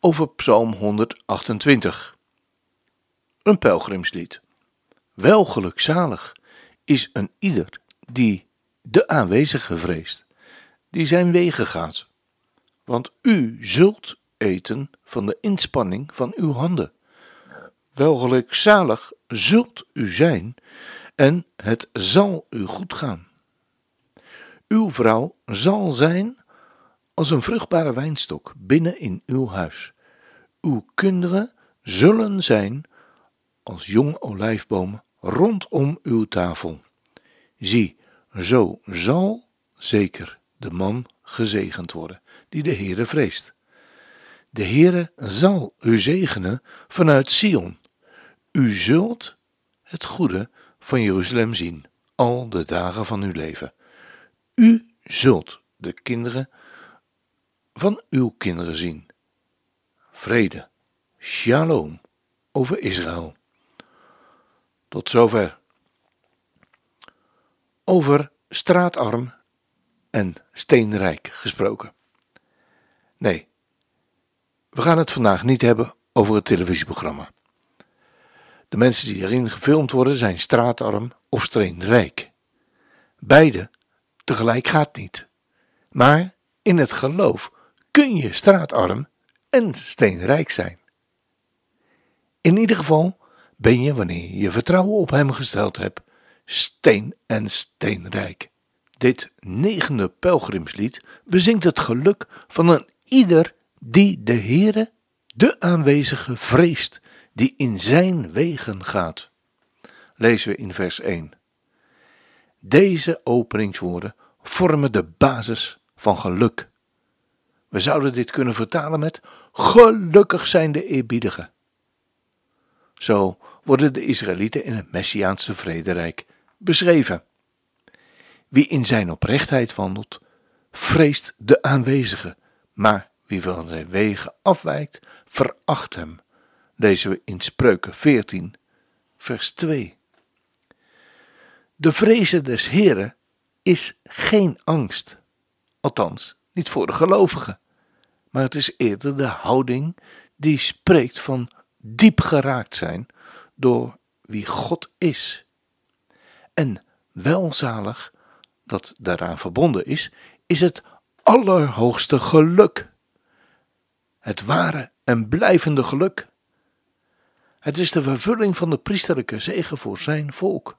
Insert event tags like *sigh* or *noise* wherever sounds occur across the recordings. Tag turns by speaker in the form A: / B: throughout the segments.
A: over Psalm 128. Een pelgrimslied. Wel gelukzalig is een ieder die de aanwezige vreest, die zijn wegen gaat. Want u zult eten van de inspanning van uw handen. Wel gelukzalig zult u zijn en het zal u goed gaan. Uw vrouw zal zijn als een vruchtbare wijnstok binnen in uw huis. Uw kinderen zullen zijn als jonge olijfbomen rondom uw tafel. Zie, zo zal zeker de man gezegend worden die de Heere vreest. De Heere zal u zegenen vanuit Sion. U zult het goede van Jeruzalem zien, al de dagen van uw leven. U zult de kinderen van uw kinderen zien. Vrede, shalom over Israël. Tot zover. Over straatarm en steenrijk gesproken. Nee, we gaan het vandaag niet hebben over het televisieprogramma. De mensen die erin gefilmd worden zijn straatarm of steenrijk. Beide tegelijk gaat niet. Maar in het geloof kun je straatarm en steenrijk zijn. In ieder geval ben je, wanneer je vertrouwen op Hem gesteld hebt, steen en steenrijk. Dit negende pelgrimslied bezingt het geluk van een ieder die de Heere, de aanwezige, vreest, die in zijn wegen gaat. Lezen we in vers 1. Deze openingswoorden vormen de basis van geluk. We zouden dit kunnen vertalen met gelukkig zijn de eerbiedigen. Zo worden de Israëlieten in het Messiaanse vrederijk beschreven. Wie in zijn oprechtheid wandelt, vreest de aanwezige, maar wie van zijn wegen afwijkt, veracht hem. Lezen we in Spreuken 14, vers 2. De vrezen des Heren is geen angst, althans niet voor de gelovigen, maar het is eerder de houding die spreekt van diep geraakt zijn door wie God is. En welzalig, dat daaraan verbonden is, is het allerhoogste geluk. Het ware en blijvende geluk. Het is de vervulling van de priesterlijke zegen voor zijn volk.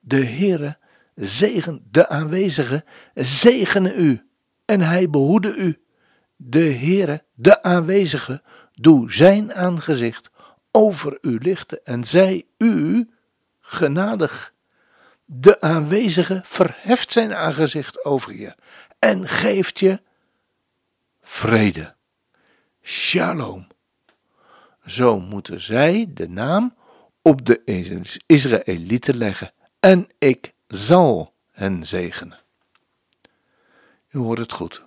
A: De Heere zegen de aanwezigen, zegene u en hij behoede u. De Heere, de aanwezige, doe zijn aangezicht over u lichten en zij u genadig. De aanwezige verheft zijn aangezicht over je en geeft je vrede. Shalom. Zo moeten zij de naam op de Israëlieten leggen en ik zal hen zegenen. U hoort het goed.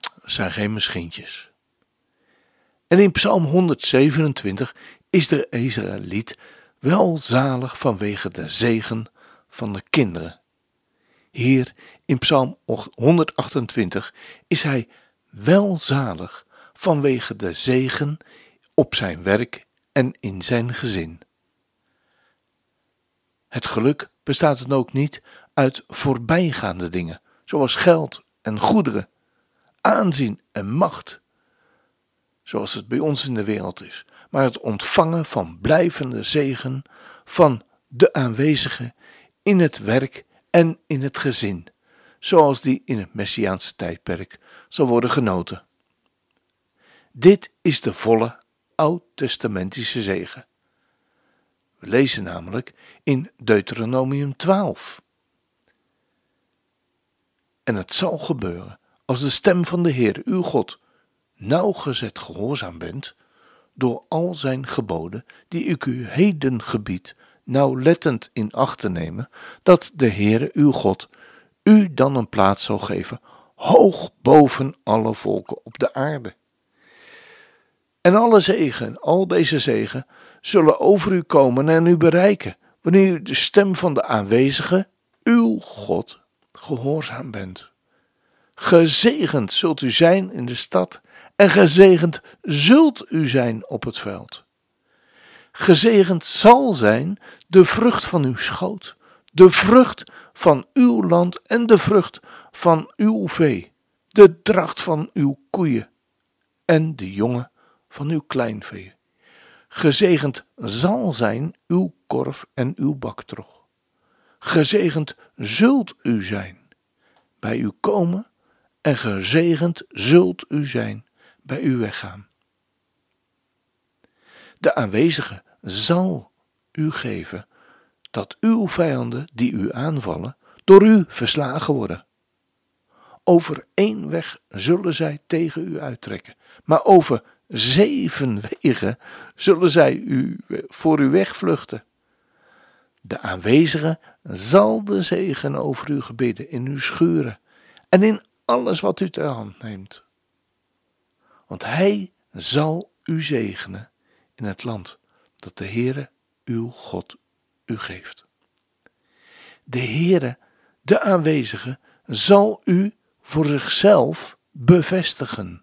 A: Het zijn geen misschien. En in Psalm 127 is de Israëliet welzalig vanwege de zegen van de kinderen. Hier in Psalm 128 is hij welzalig vanwege de zegen op zijn werk en in zijn gezin. Het geluk bestaat dan ook niet uit voorbijgaande dingen, zoals geld en goederen, aanzien en macht, zoals het bij ons in de wereld is, maar het ontvangen van blijvende zegen van de aanwezige in het werk en in het gezin, zoals die in het Messiaanse tijdperk zal worden genoten. Dit is de volle oud-testamentische zegen. We lezen namelijk in Deuteronomium 12. En het zal gebeuren als de stem van de Heer, uw God, nauwgezet gehoorzaam bent, door al zijn geboden, die ik u heden gebied, nauwlettend in acht te nemen, dat de Heere uw God u dan een plaats zal geven, hoog boven alle volken op de aarde. En alle zegen, al deze zegen, zullen over u komen en u bereiken, wanneer u de stem van de aanwezige, uw God, gehoorzaam bent. Gezegend zult u zijn in de stad en gezegend zult u zijn op het veld. Gezegend zal zijn de vrucht van uw schoot, de vrucht van uw land en de vrucht van uw vee, de dracht van uw koeien en de jongen van uw kleinvee. Gezegend zal zijn uw korf en uw baktrog. Gezegend zult u zijn bij uw komen en gezegend zult u zijn bij u weggaan. De aanwezige zal u geven dat uw vijanden die u aanvallen, door u verslagen worden. Over één weg zullen zij tegen u uittrekken, maar over zeven *laughs* wegen zullen zij u voor u wegvluchten. De aanwezige zal de zegen over u gebidden in uw schuren en in alles wat u ter hand neemt. Want hij zal u zegenen in het land dat de Heere uw God u geeft. De Heere, de aanwezige, zal u voor zichzelf bevestigen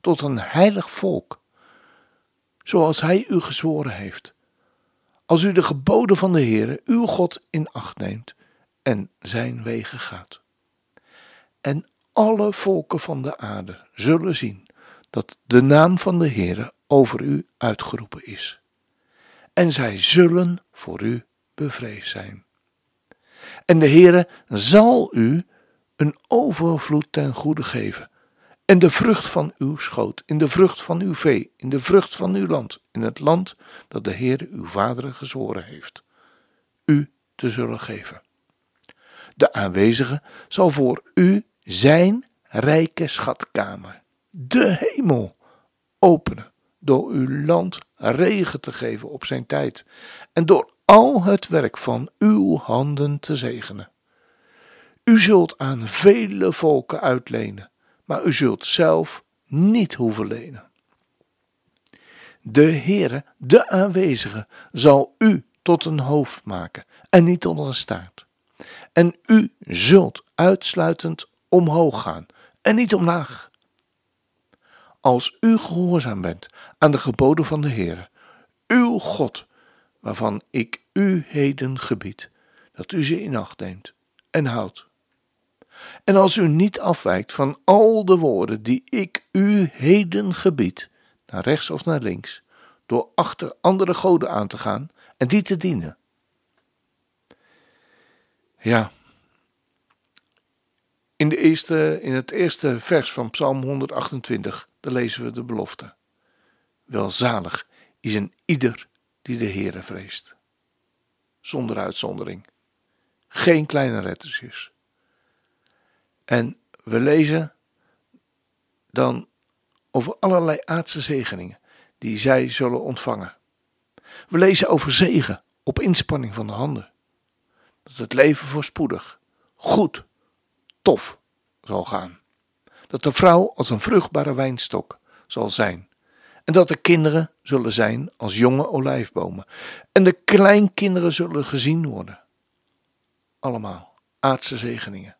A: tot een heilig volk, zoals hij u gezworen heeft. Als u de geboden van de Heere, uw God, in acht neemt en zijn wegen gaat. En alle volken van de aarde zullen zien dat de naam van de Heere over u uitgeroepen is. En zij zullen voor u bevreesd zijn. En de Heere zal u een overvloed ten goede geven, en de vrucht van uw schoot, in de vrucht van uw vee, in de vrucht van uw land, in het land dat de Heere uw vaderen gezworen heeft, u te zullen geven. De aanwezige zal voor u zijn rijke schatkamer, de hemel, openen door uw land regen te geven op zijn tijd en door al het werk van uw handen te zegenen. U zult aan vele volken uitlenen, maar u zult zelf niet hoeven lenen. De Heere, de aanwezige, zal u tot een hoofd maken en niet tot een staart. En u zult uitsluitend omhoog gaan en niet omlaag. Als u gehoorzaam bent aan de geboden van de Heere, uw God, waarvan ik u heden gebied, dat u ze in acht neemt en houdt. En als u niet afwijkt van al de woorden die ik u heden gebied, naar rechts of naar links, door achter andere goden aan te gaan en die te dienen. Ja, in, de eerste, in het eerste vers van Psalm 128, daar lezen we de belofte. Welzalig is een ieder die de Heere vreest. Zonder uitzondering. Geen kleine rettersjes. En we lezen dan over allerlei aardse zegeningen die zij zullen ontvangen. We lezen over zegen op inspanning van de handen. Dat het leven voorspoedig, goed, tof zal gaan. Dat de vrouw als een vruchtbare wijnstok zal zijn. En dat de kinderen zullen zijn als jonge olijfbomen. En de kleinkinderen zullen gezien worden. Allemaal aardse zegeningen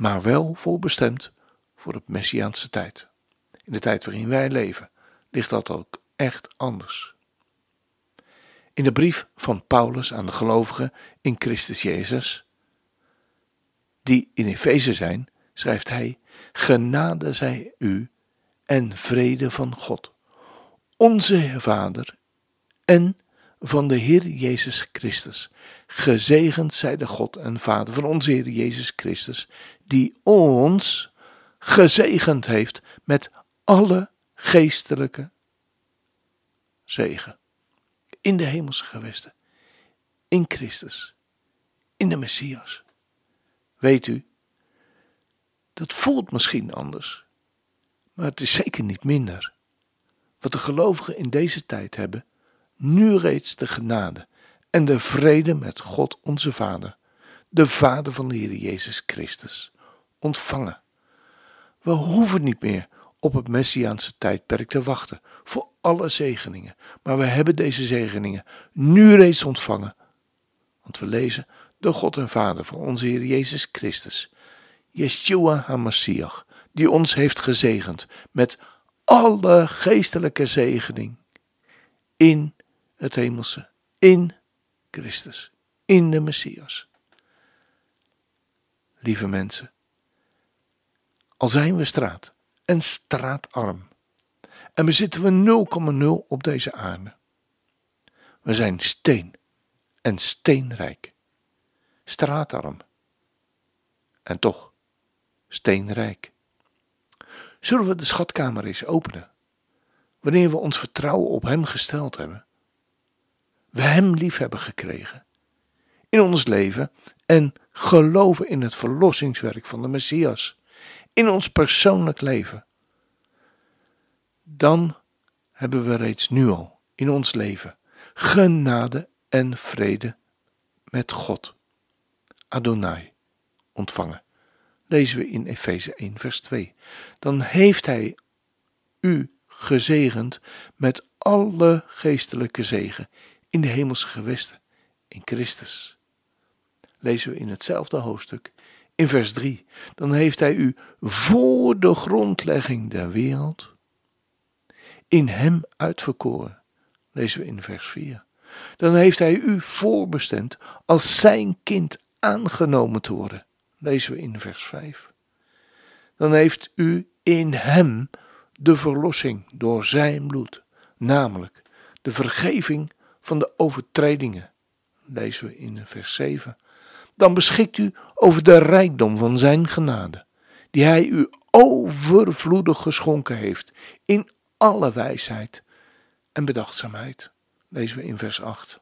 A: maar wel voorbestemd voor het Messiaanse tijd. In de tijd waarin wij leven ligt dat ook echt anders. In de brief van Paulus aan de gelovigen in Christus Jezus, die in Efeze zijn, schrijft hij: Genade zij u en vrede van God, onze Vader en van de Heer Jezus Christus. Gezegend zij de God en Vader van onze Heer Jezus Christus, die ons gezegend heeft met alle geestelijke zegen. In de hemelse gewesten, in Christus, in de Messias. Weet u, dat voelt misschien anders, Maar het is zeker niet minder. Wat de gelovigen in deze tijd hebben, nu reeds de genade en de vrede met God onze Vader, de Vader van de Heer Jezus Christus, ontvangen. We hoeven niet meer op het Messiaanse tijdperk te wachten voor alle zegeningen, maar we hebben deze zegeningen nu reeds ontvangen. Want we lezen de God en Vader van onze Heer Jezus Christus, Yeshua HaMashiach, die ons heeft gezegend met alle geestelijke zegening in het hemelse, in Christus, in de Messias. Lieve mensen, al zijn we straat en straatarm en bezitten we 0,0 op deze aarde. We zijn steen en steenrijk, straatarm en toch steenrijk. Zullen we de schatkamer eens openen, wanneer we ons vertrouwen op Hem gesteld hebben? We Hem lief hebben gekregen in ons leven en geloven in het verlossingswerk van de Messias in ons persoonlijk leven. Dan hebben we reeds nu al in ons leven genade en vrede met God, Adonai, ontvangen lezen we in Efeze 1, vers 2. Dan heeft Hij u gezegend met alle geestelijke zegen in de hemelse gewesten in Christus. Lezen we in hetzelfde hoofdstuk in vers 3. Dan heeft Hij u voor de grondlegging der wereld in Hem uitverkoren. Lezen we in vers 4. Dan heeft Hij u voorbestemd als Zijn kind aangenomen te worden lezen we in vers 5. Dan heeft u in hem de verlossing door zijn bloed, namelijk de vergeving van de overtredingen, lezen we in vers 7. Dan beschikt u over de rijkdom van zijn genade, die hij u overvloedig geschonken heeft in alle wijsheid en bedachtzaamheid, lezen we in vers 8.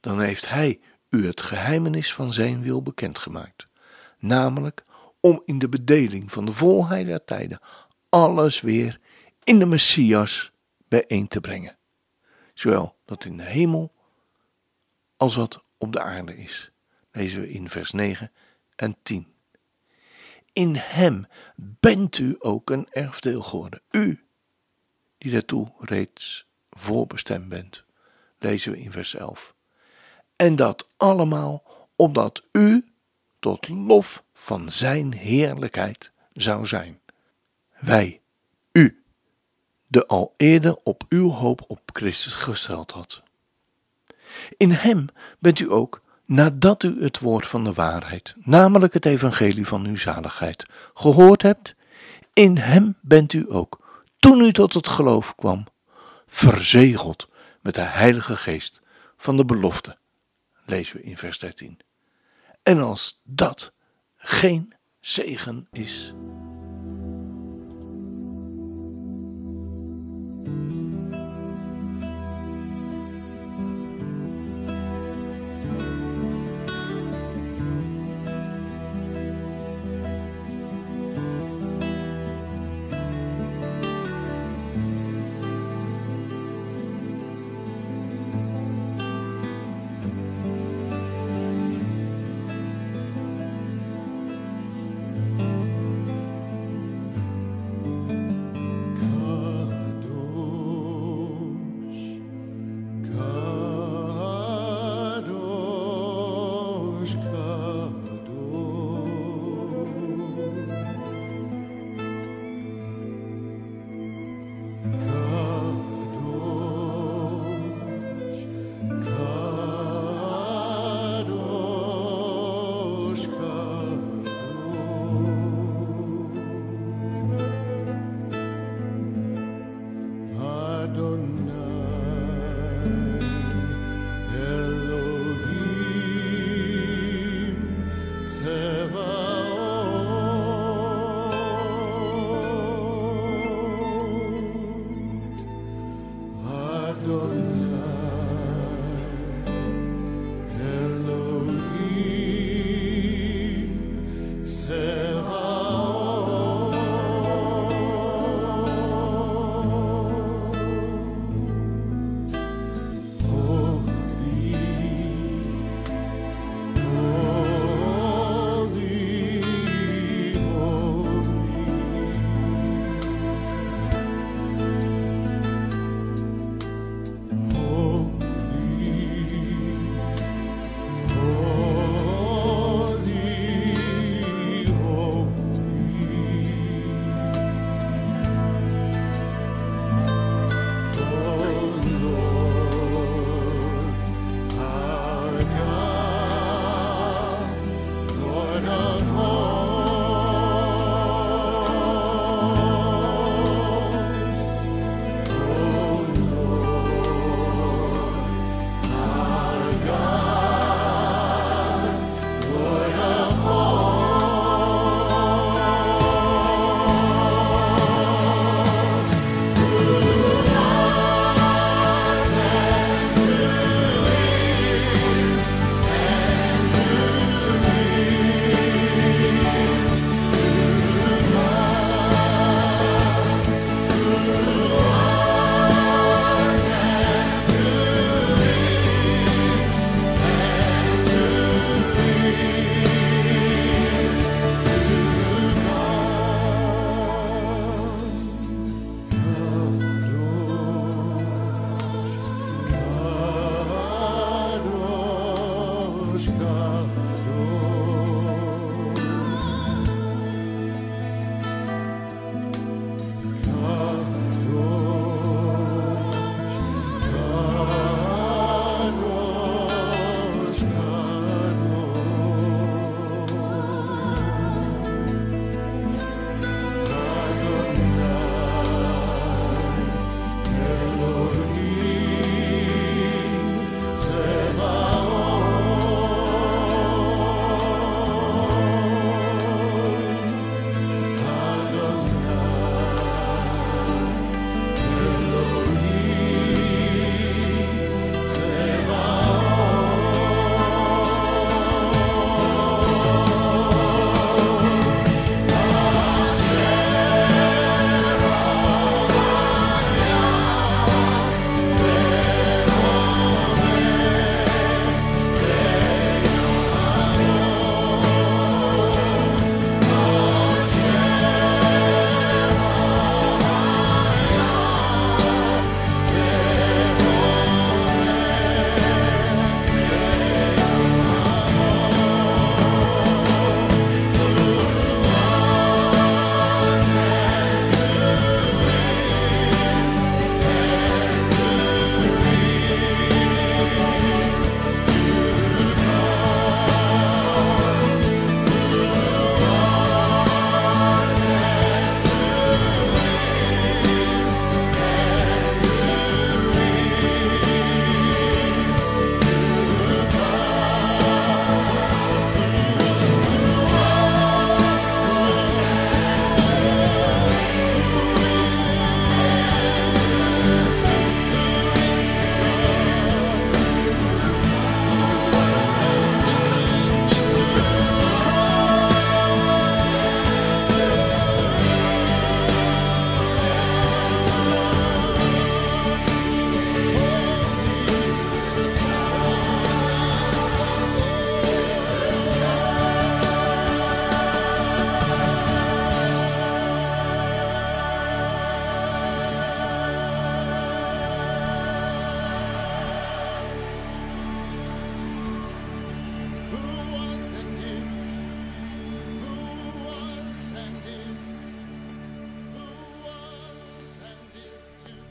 A: Dan heeft hij u het geheimenis van zijn wil bekendgemaakt, namelijk om in de bedeling van de volheid der tijden alles weer in de Messias bijeen te brengen, zowel dat in de hemel als wat op de aarde is, lezen we in vers 9 en 10. In hem bent u ook een erfdeel geworden, u die daartoe reeds voorbestemd bent, lezen we in vers 11. En dat allemaal omdat u tot lof van Zijn heerlijkheid zou zijn. Wij, u, de al eerder op uw hoop op Christus gesteld had. In Hem bent u ook, nadat u het woord van de waarheid, namelijk het evangelie van uw zaligheid, gehoord hebt, in Hem bent u ook, toen u tot het geloof kwam, verzegeld met de Heilige Geest van de belofte lezen we in vers 13. En als dat geen zegen is.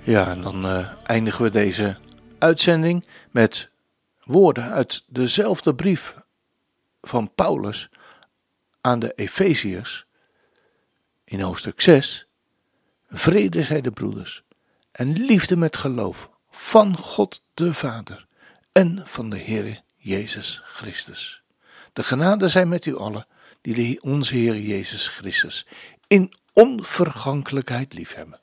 A: Ja, en dan uh, eindigen we deze uitzending met woorden uit dezelfde brief van Paulus aan de Efeziërs in hoofdstuk 6. Vrede zij de broeders en liefde met geloof van God de Vader en van de Heer Jezus Christus. De genade zij met u allen die onze Heer Jezus Christus in onvergankelijkheid liefhebben.